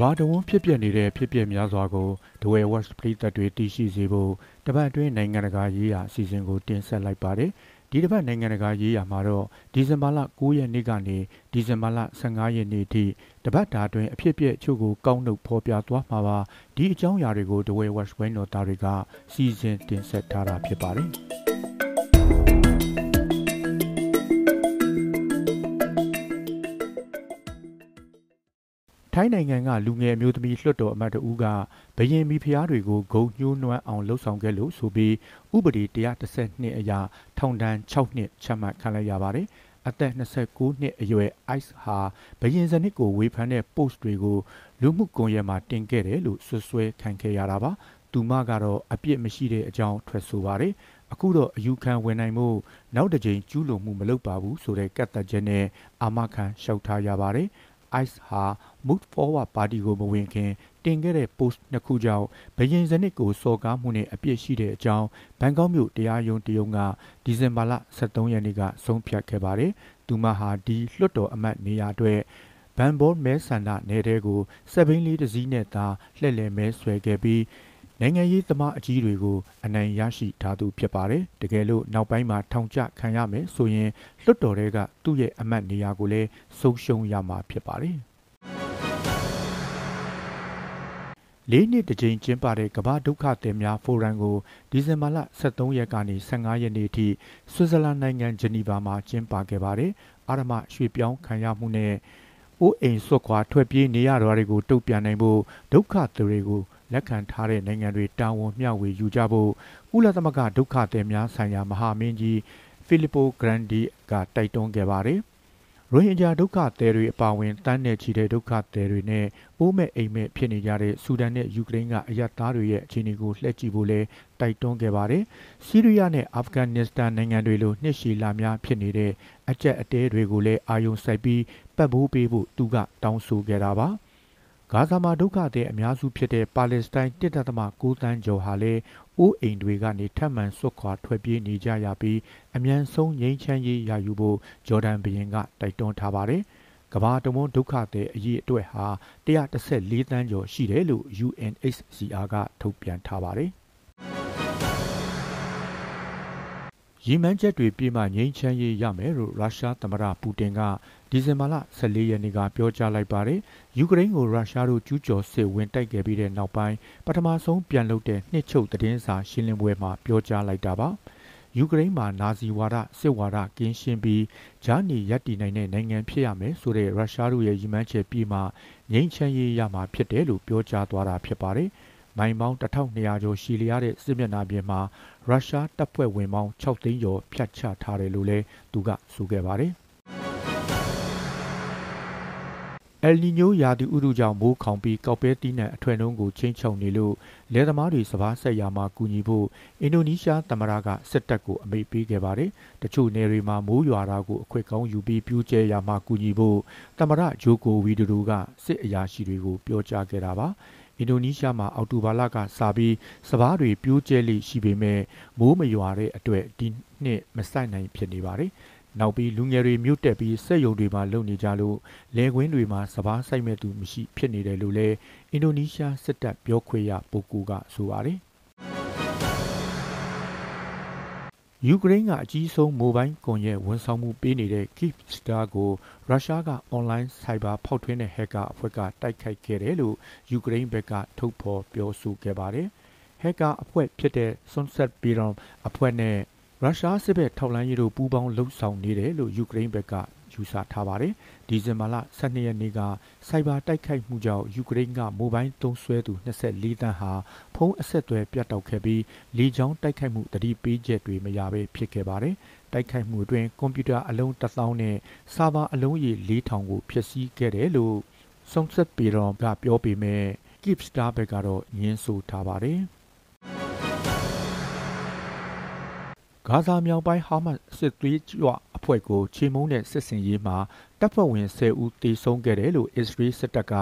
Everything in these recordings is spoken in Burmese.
ဘာတဝန်းဖြစ်ပျက်နေတဲ့ဖြစ်ပျက်များစွာကိုဒဝဲဝက်စ်ပရိသတ်တွေတည်ရှိစေဖို့တပတ်အတွင်းနိုင်ငံတကာရေးရာအစီအစဉ်ကိုတင်ဆက်လိုက်ပါတယ်။ဒီတပတ်နိုင်ငံတကာရေးရာမှာတော့ဒီဇင်ဘာလ9ရက်နေ့ကနေဒီဇင်ဘာလ15ရက်နေ့ထိတပတ်တာအတွင်းအဖြစ်အပျက်အချို့ကိုကောက်နှုတ်ဖော်ပြသွားမှာပါ။ဒီအကြောင်းအရာတွေကိုဒဝဲဝက်စ်ဝိုင်းတော်သားတွေကစီစဉ်တင်ဆက်ထားတာဖြစ်ပါတယ်။ ထိုင်းနိုင်ငံကလူငယ်အမျိုးသမီးလွှတ်တော်အမတ်တဦးကဘရင်မိဖုရားတွေကိုဂုံညှိုးနွမ်းအောင်လှုပ်ဆောင်ခဲ့လို့ဆိုပြီးဥပဒေ132အရာထောင်ဒဏ်6နှစ်ချမှတ်ခံလိုက်ရပါတယ်။အသက်29နှစ်အရွယ် Ice ဟာဘရင်စနစ်ကိုဝေဖန်တဲ့ post တွေကိုလူမှုကွန်ရက်မှာတင်ခဲ့တယ်လို့ဆွဆွဲခံခဲ့ရတာပါ။သူမကတော့အပြစ်မရှိတဲ့အကြောင်းထွက်ဆိုပါတယ်။အခုတော့အယူခံဝင်နိုင်မှုနောက်တစ်ကြိမ်ကျူးလွန်မှုမလုပ်ပါဘူးဆိုတဲ့ကတ်သက်ချက်နဲ့အာမခံလျှောက်ထားရပါတယ်။ ICE ဟာ Move Forward ပါတီကိုမဝင်ခင် တင်ခဲ့တဲ့ post နှစ်ခုကြောင့်ဘရင်စနစ်ကိုစော်ကားမှုနဲ့အပြစ်ရှိတဲ့အကြောင်းဘန်ကောက်မြို့တရားရုံးတရုံးကဒီဇင်ဘာလ23ရက်နေ့ကဆုံးဖြတ်ခဲ့ပါတယ်။သူမဟာဒီလွှတ်တော်အမတ်နေရာအတွက်ဘန်ဘောမဲဆန္ဒနယ်တဲကိုစက်ဘင်းလေးတစ်စီးနဲ့သာလှည့်လည်မဲဆွဲခဲ့ပြီး နိုင်ငံရေးသမားအကြီးတွေကိုအနိုင်ရရှိထားသူဖြစ်ပါတယ်။တကယ်လို့နောက်ပိုင်းမှာထောင်ချခံရမယ်ဆိုရင်လွှတ်တော်တွေကသူ့ရဲ့အမတ်နေရာကိုလည်းဆုံးရှုံးရမှာဖြစ်ပါတယ်။လေးနှစ်တစ်ကြိမ်ကျင်းပတဲ့ကမ္ဘာဒုက္ခသည်များဖိုရမ်ကိုဒီဇင်ဘာလ23ရက်ကနေ15ရက်နေ့ထိဆွစ်ဇာလန်နိုင်ငံဂျနီဗာမှာကျင်းပခဲ့ပါတယ်။အာရမရွှေပြောင်းခံရမှုနဲ့အိုးအိမ်ဆွတ်ခွာထွက်ပြေးနေရတာတွေကိုတုံ့ပြန်နိုင်ဖို့ဒုက္ခသည်တွေကို လက်ခံထားတဲ့နိုင်ငံတွေတာဝန်မျှဝေယူကြဖို့ကုလသမဂ္ဂဒုက္ခသည်များဆိုင်ရာမဟာမင်းကြီးဖိလစ်ပိုဂရန်ဒီကတိုက်တွန်းခဲ့ပါတယ်။ရိုဟင်ဂျာဒုက္ခသည်တွေအပါအဝင်တန်းနယ်ချီတဲ့ဒုက္ခသည်တွေနဲ့အိုးမဲ့အိမ်မဲ့ဖြစ်နေကြတဲ့ဆူဒန်နဲ့ယူကရိန်းကအယက်သားတွေရဲ့အခြေအနေကိုလှည့်ကြည့်ဖို့လဲတိုက်တွန်းခဲ့ပါတယ်။ဆီးရီးယားနဲ့အာဖဂန်နစ္စတန်နိုင်ငံတွေလိုနှစ်ရှည်လာများဖြစ်နေတဲ့အကြက်အတဲတွေကိုလည်းအာယုံစိုက်ပြီးပတ်ဖို့ပေးဖို့သူကတောင်းဆိုခဲ့တာပါ။ ဂါဇာမှာဒုက္ခသည်အများစုဖြစ်တဲ့ပါလက်စတိုင်း1.9တန်းကျော်ဟာလည်းအိုးအိမ်တွေကနေထပ်မံဆွတ်ခွာထွက်ပြေးနေကြရပြီးအမြန်ဆုံးငြိမ်းချမ်းရေးရယူဖို့ဂျော်ဒန်ဘုရင်ကတိုက်တွန်းထားပါတယ်။ကမ္ဘာတဝန်းဒုက္ခသည်အရေးအတွက်ဟာ114တန်းကျော်ရှိတယ်လို့ UNHCR ကထုတ်ပြန်ထားပါတယ်။ ရည်မှန်းချက်တွေပြည့်မှငြိမ်းချမ်းရေးရမယ်လို့ရုရှားသမ္မတပူတင်ကဒီဇင်ဘာလ14ရက်နေ့ကပြောကြားလိုက်ပါတယ်။ယူကရိန်းကိုရုရှားတို့ကျူးကျော်စစ်ဝင်တိုက်ခဲ့ပြီးတဲ့နောက်ပိုင်းပထမဆုံးပြန်လုပ်တဲ့နှစ်ချုပ်သတင်းစာရှင်းလင်းပွဲမှာပြောကြားလိုက်တာပါ။ယူကရိန်းမှာနာဇီဝါဒစစ်ဝါဒကင်းရှင်းပြီးဂျာနီရပ်တည်နိုင်တဲ့နိုင်ငံဖြစ်ရမယ်ဆိုတဲ့ရုရှားတို့ရဲ့ရည်မှန်းချက်ပြီးမှငြိမ်းချမ်းရေးရမှာဖြစ်တယ်လို့ပြောကြားသွားတာဖြစ်ပါတယ်။ မိုင်ပေါင်း1200ကျော်ရှည်လျားတဲ့စစ်မျက်နှာပြင်မှာရုရှားတပ်ဖွဲ့ဝင်ပေါင်း6သိန်းကျော်ဖြတ်ချထားတယ်လို့လည်းသူကဆိုခဲ့ပါတယ်။အယ်နီညိုရာသီဥတုကြောင့်မိုးခေါင်ပြီးကောက်ပဲတီးနှံအထွေနှုံးကိုချင်းချုံနေလို့လယ်သမားတွေစပားဆက်ရာမှာကူညီဖို့အင်ဒိုနီးရှားသမ္မတကစစ်တပ်ကိုအမိန့်ပေးခဲ့ပါတယ်။တချို့နယ်တွေမှာမိုးရွာတာကိုအခွင့်ကောင်းယူပြီးပြူးကျဲရာမှာကူညီဖို့သမ္မတဂျိုကိုဝီဒိုကစစ်အရာရှိတွေကိုပြောကြားခဲ့တာပါ။ အင်ဒိုနီးရှားမှာအောက်တိုဘာလကစပြီးစပားတွေပြိုးကျဲလိရှိပေမဲ့မိုးမရွာတဲ့အတွက်ဒီနှစ်မဆိုင်နိုင်ဖြစ်နေပါတယ်။နောက်ပြီးလူငယ်တွေမြို့တက်ပြီးစက်ရုံတွေမှာလုပ်နေကြလို့လဲခွင်းတွေမှာစပားဆိုင်မဲ့သူမရှိဖြစ်နေတယ်လို့လည်းအင်ဒိုနီးရှားစစ်တပ်ပြောခွေရပုဂ္ဂိုလ်ကဆိုပါတယ်။ ယူကရိန်းကအကြီးဆုံးမိုဘိုင်းကွန်ရက်ဝန်ဆောင်မှုပေးနေတဲ့ Kyivstar ကိုရုရှားကအွန်လိုင်းဆိုင်ဘာဖောက်ထွင်းတဲ့ဟက်ကာအဖွဲ့ကတိုက်ခိုက်ခဲ့တယ်လို့ယူကရိန်းဘက်ကထုတ်ဖော်ပြောဆိုခဲ့ပါတယ်။ဟက်ကာအဖွဲ့ဖြစ်တဲ့ Sunset Biron အဖွဲ့နဲ့ရုရှားစစ်ဘက်ထောက်လှမ်းရေးတို့ပူးပေါင်းလှုပ်ဆောင်နေတယ်လို့ယူကရိန်းဘက်က ယူဆထားပါတယ်။ဒီဇင်ဘာလ12ရက်နေ့ကစိုက်ဘာတိုက်ခိုက်မှုကြောင့်ယူကရိန်းကမိုဘိုင်းသုံးစွဲသူ24တန်းဟာဖုန်းအဆက်အသွယ်ပြတ်တောက်ခဲ့ပြီးလေကြောင်းတိုက်ခိုက်မှုတတိပေးချက်တွေမရဘဲဖြစ်ခဲ့ပါတယ်။တိုက်ခိုက်မှုအတွင်းကွန်ပျူတာအလုံး1000နဲ့ဆာဗာအလုံးရေ4000ကိုဖျက်ဆီးခဲ့တယ်လို့စုံစက်ပေတော်ကပြောပေမဲ့ Keepstar ဘက်ကတော့ညင်းဆိုထားပါတယ်။ ဂါဇာမြောက်ပိုင်းဟာမတ်စစ်သွေးကြွအဖွဲ့ကိုချေမှုန်းတဲ့စစ်စင်ရေးမှာတပ်ဖွဲ့ဝင်10ဦးတေဆုံးခဲ့တယ်လို့အစ္စရေးစစ်တပ်က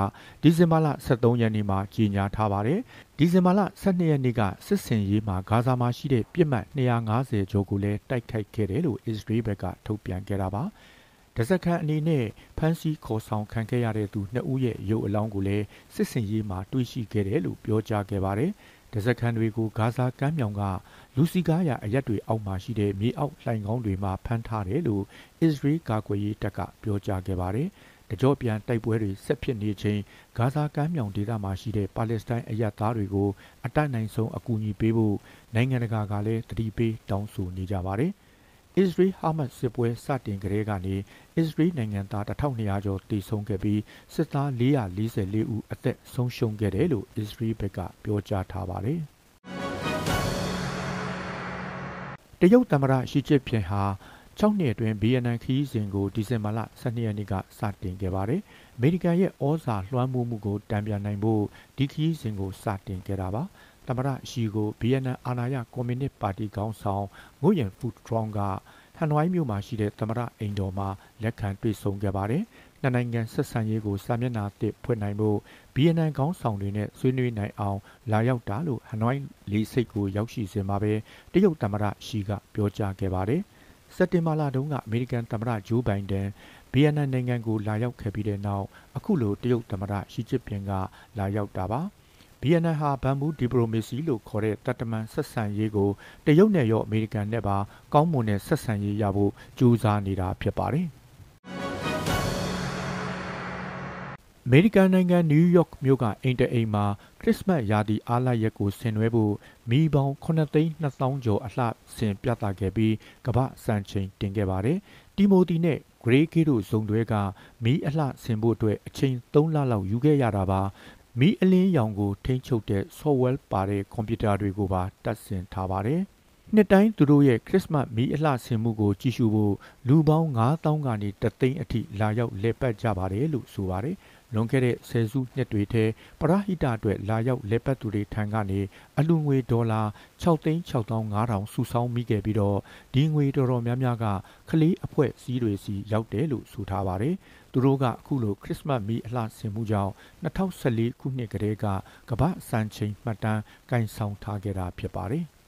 ဒီဇင်ဘာလ23ရက်နေ့မှာကြေညာထားပါတယ်။ဒီဇင်ဘာလ12ရက်နေ့ကစစ်စင်ရေးမှာဂါဇာမှာရှိတဲ့ပြစ်မှတ်250ကျော်ကိုလည်းတိုက်ခိုက်ခဲ့တယ်လို့အစ္စရေးဘက်ကထုတ်ပြန်ခဲ့တာပါ။တတစကန်အနေနဲ့ဖမ်းဆီးခေါ်ဆောင်ခံခဲ့ရတဲ့သူနှစ်ဦးရဲ့ရုပ်အလောင်းကိုလည်းစစ်စင်ရေးမှာတွေ့ရှိခဲ့တယ်လို့ပြောကြားခဲ့ပါတယ်။ တစကန်တွေကိုဂါဇာကမ်းမြောင်ကလူစီကားရအရက်တွေအောက်မှာရှိတဲ့မြေအောက်လှိုင်ကောင်းတွေမှာဖမ်းထားတယ်လို့အစ္စရေးကာကွယ်ရေးတပ်ကပြောကြားခဲ့ပါတယ်။တကြောပြန်တိုက်ပွဲတွေဆက်ဖြစ်နေချိန်ဂါဇာကမ်းမြောင်ဒေသမှာရှိတဲ့ပါလက်စတိုင်းအရက်သားတွေကိုအတိုက်နိုင်ဆုံးအကူအညီပေးဖို့နိုင်ငံတကာကလည်းတတိပေးတောင်းဆိုနေကြပါတယ်။ အစ္စရေးဟာမတ်စစ်ပွဲစတင်ကြတဲ့ကနေအစ္စရေးနိုင်ငံသား1200ကျော်တေဆုံးခဲ့ပြီးစစ်သား444ဦးအသက်ဆုံးရှုံးခဲ့တယ်လို့အစ္စရေးဘက်ကပြောကြားထားပါတယ်။တရုတ်သမ္မတရှီကျင့်ဖျင်ဟာ6နှစ်အတွင်း BNN ခီးစဉ်ကိုဒီဇင်ဘာလ12ရက်နေ့ကစတင်ခဲ့ပါတယ်။အမေရိကန်ရဲ့ဩဇာလွှမ်းမိုးမှုကိုတံပြန်နိုင်ဖို့ဒီခီးစဉ်ကိုစတင်ခဲ့တာပါ။ သမ္မတရှီကိုဗီယက်နမ်အာဏာရကွန်မြူနစ်ပါတီခေါင်းဆောင်ငုယန်ဖူထရောင်းကဟန်နွိုင်းမြို့မှာရှိတဲ့သမ္မတအိမ်တော်မှာလက်ခံတွေ့ဆုံခဲ့ပါတယ်။နှစ်နိုင်ငံဆက်ဆံရေးကိုစာမျက်နှာသစ်ဖွင့်နိုင်ဖို့ဗီယက်နမ်ခေါင်းဆောင်တွေနဲ့ဆွေးနွေးနိုင်အောင်လာရောက်တာလို့ဟန်နွိုင်းလေးစိတ်ကိုရောက်ရှိစဉ်မှာပဲတရုတ်သမ္မတရှီကပြောကြားခဲ့ပါတယ်။စက်တင်ဘာလတုန်းကအမေရိကန်သမ္မတဂျိုးဘိုင်ဒန်ဗီယက်နမ်နိုင်ငံကိုလာရောက်ခဲ့ပြီးတဲ့နောက်အခုလိုတရုတ်သမ္မတရှီကျစ်ပင်ကလာရောက်တာပါ။ ဗီယက်နမ်ဟာဘမ်ဘူဒီပလိုမေစီလို့ခေါ်တဲ့တပ်တမန်ဆက်ဆံရေးကိုတရုတ်နဲ့ရောအမေရိကန်နဲ့ပါကောင်းမွန်တဲ့ဆက်ဆံရေးရဖို့ကြိုးစားနေတာဖြစ်ပါတယ်။အမေရိကန်နိုင်ငံနယူးယောက်မြို့ကအိမ်တအိမ်မှာခရစ်စမတ်ရာသီအားလပ်ရက်ကိုဆင်နွှဲဖို့မိပေါင်း9သိန်း2000ကျော်အလှဆင်ပြသခဲ့ပြီးကမ္ဘာစံချိန်တင်ခဲ့ပါတယ်။တီမိုတီနဲ့ဂရေကီတို့ဇုံတွေကမီးအလှဆင်ဖို့အတွက်အချိန်3လလောက်ယူခဲ့ရတာပါ မီးအလင်းရောင်ကိုထိန်းချုပ်တဲ့ software ပါတဲ့ကွန်ပျူတာတွေကိုပါတပ်ဆင်ထားပါတယ်။နှစ်တိုင်းသူတို့ရဲ့ခရစ်စမတ်မီးအလှဆင်မှုကိုကြည့်ရှုဖို့လူပေါင်း9000ကနေတသိန်းအထိလာရောက်လည်ပတ်ကြပါတယ်လို့ဆိုပါတယ်။ လွန်ခဲ့တဲ့ဆယ်စုနှစ်တွေထဲပရဟိတအတွက်လာရောက်လက်ပတ်သူတွေထံကနေအလူငွေဒေါ်လာ6,6500စုဆောင်းမိခဲ့ပြီးတော့ဒီငွေတော်တော်များများကကလေးအဖွဲ့စည်းတွေစီရောက်တယ်လို့ဆိုထားပါတယ်။သူတို့ကအခုလိုခရစ်စမတ်မီအလှဆင်မှုကြောင့်2014ခုနှစ်ကတည်းကကမ္ဘာစံချိန်မှတ်တမ်းကင်ဆောင်ထားခဲ့တာဖြစ်ပါတယ်။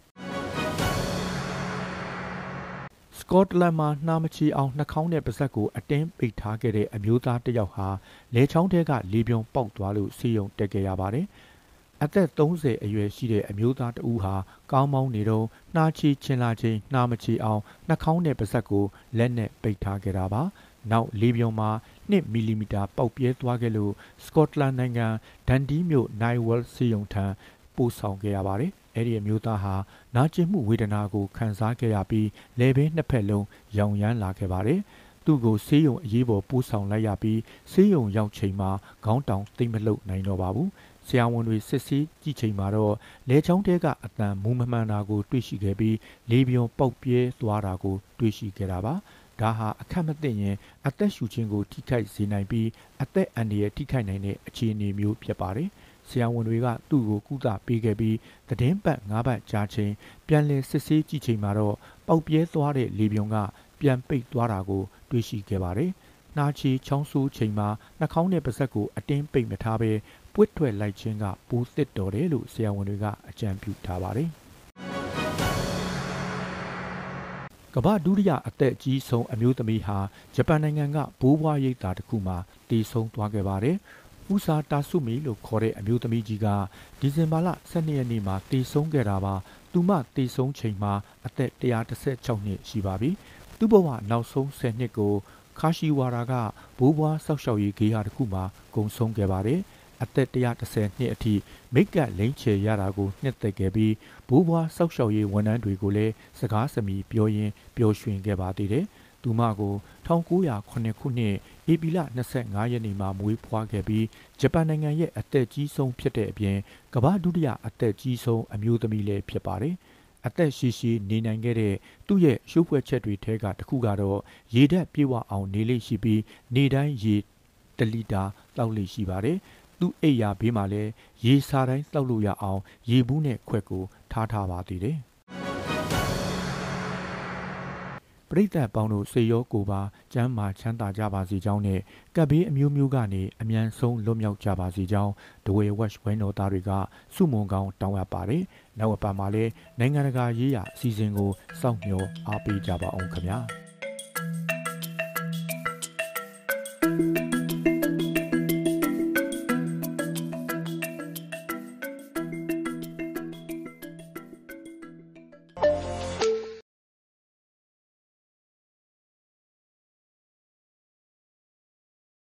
စကော့တလန်မှာနှာမချီအောင်နှာခေါင်းနဲ့ပါးစပ်ကိုအတင်းပိတ်ထားခဲ့တဲ့အမျိုးသားတစ်ယောက်ဟာလေချောင်းထဲကလေပြုံပေါက်သွားလို့စီယုံတက်ခဲ့ရပါတယ်။အသက်30အရွယ်ရှိတဲ့အမျိုးသားတဦးဟာကောင်းမောင်းနေတော့နှာချီချင်လာချိန်နှာမချီအောင်နှာခေါင်းနဲ့ပါးစပ်ကိုလက်နဲ့ပိတ်ထားခဲ့တာပါ။နောက်လေပြုံမှာ2မီလီမီတာပေါက်ပြဲသွားခဲ့လို့စကော့တလန်နိုင်ငံဒန်ဒီမြို့နိုင်ဝဲလ်စီယုံထံပို့ဆောင်ခဲ့ရပါတယ်။ အဲ့ဒီအမျိုးသားဟာနာကျင်မှုဝေဒနာကိုခံစားခဲ့ရပြီးလေဘင်းနှစ်ဖက်လုံးရောင်ရမ်းလာခဲ့ပါတယ်။သူ့ကိုဆေးရုံအရေးပေါ်ပို့ဆောင်လိုက်ရပြီးဆေးရုံရောက်ချိန်မှာခေါင်းတောင်သိမ့်မလှုပ်နိုင်တော့ပါဘူး။ဆရာဝန်တွေစစ်ဆေးကြည့်ချိန်မှာတော့လဲချောင်းတဲကအတန်မူမမှန်တာကိုတွေ့ရှိခဲ့ပြီးလေပြုံပေါက်ပြဲသွားတာကိုတွေ့ရှိခဲ့တာပါ။ဒါဟာအခက်မသိရင်အသက်ရှူခြင်းကိုထိခိုက်စေနိုင်ပြီးအသက်အန္တရာယ်ထိခိုက်နိုင်တဲ့အခြေအနေမျိုးဖြစ်ပါတယ်။ ဆရာဝန်တွေက သူ့ကိုကုသပေးခဲ့ပြီးသတင်းပတ်၅ပတ်ကြာချိန်ပြန်လည်စစ်ဆေးကြည့်ချိန်မှာတော့ပေါက်ပြဲသွားတဲ့လေပြုံက ပြန်ပိတ်သွားတာကိုတွေ့ရှိခဲ့ပါတယ်။နှာချီချောင်းဆိုးချိန်မှာနှာခေါင်းနဲ့ပါးစပ်ကိုအတင်းပိတ်မထားဘဲပွတ်ထွက်လိုက်ခြင်းကပိုးသစ်တော်တယ်လို့ဆရာဝန်တွေကအကြံပြုထားပါတယ်။ကမ္ဘာဒုတိယအသက်အကြီးဆုံးအမျိုးသမီးဟာဂျပန်နိုင်ငံကဘိုးဘွားရိပ်သာတစ်ခုမှာတည်ဆုံသွားခဲ့ပါတယ်။ ဥစာတာဆုမီလို့ခေါ်တဲ့အမျိုးသမီးကြီးကဒီဇင်ဘာလ12ရက်နေ့မှာတည်ဆုံခဲ့တာပါ။သူမတည်ဆုံချိန်မှာအသက်116နှစ်ရှိပါပြီ။သူ့ဘဝနောက်ဆုံး10နှစ်ကိုခါရှိဝါရာကဘိုးဘွားဆောက်ရှောက်ရေးဂေဟာတစ်ခုမှာဂုံဆုံးခဲ့ပါတယ်။အသက်130နှစ်အထိမိတ်ကလိမ့်ချေရတာကိုနှစ်သက်ခဲ့ပြီးဘိုးဘွားစောက်ရှောက်ရေးဝန်ထမ်းတွေကိုလည်းစကားစမီပြောရင်းပျော်ရွှင်ခဲ့ပါသေးတယ်။ သူမကို1909ခုနှစ်ဧပြီလ25ရက်နေ့မှာမွေးဖွားခဲ့ပြီးဂျပန်နိုင်ငံရဲ့အသက်ကြီးဆုံးဖြစ်တဲ့အပြင်ကမ္ဘာဒုတိယအသက်ကြီးဆုံးအမျိုးသမီးလည်းဖြစ်ပါတယ်။အသက်ရှိရှိနေနိုင်ခဲ့တဲ့သူ့ရဲ့ရှုပ်ဖွဲ့ချက်တွေထဲကတစ်ခုကတော့ရေဓာတ်ပြေဝအောင်နေလိမ့်ရှိပြီးနေတိုင်းရေတလီတာတောက်လိမ့်ရှိပါတယ်။သူ့အိပ်ယာဘေးမှာလည်းရေစာတိုင်းတောက်လို့ရအောင်ရေဘူးနဲ့ခွက်ကိုထားထားပါသေးတယ် ပရိသတ်ပေါင်းတို့စေရောကိုပါကျမ်းမာချမ်းသာကြပါစေကြောင်းနဲ့ကပ်ဘေးအမျိုးမျိုးကနေအ мян ဆုံးလွတ်မြောက်ကြပါစေကြောင်းဒဝေဝက်ဝိုင်းတော်သားတွေကစုမုံကောင်းတောင်းရပါတယ်။နောက်အပတ်မှာလည်းနိုင်ငံတကာရေးရာအစီအစဉ်ကိုစောင့်မျှော်အားပေးကြပါအောင်ခင်ဗျာ။ thank you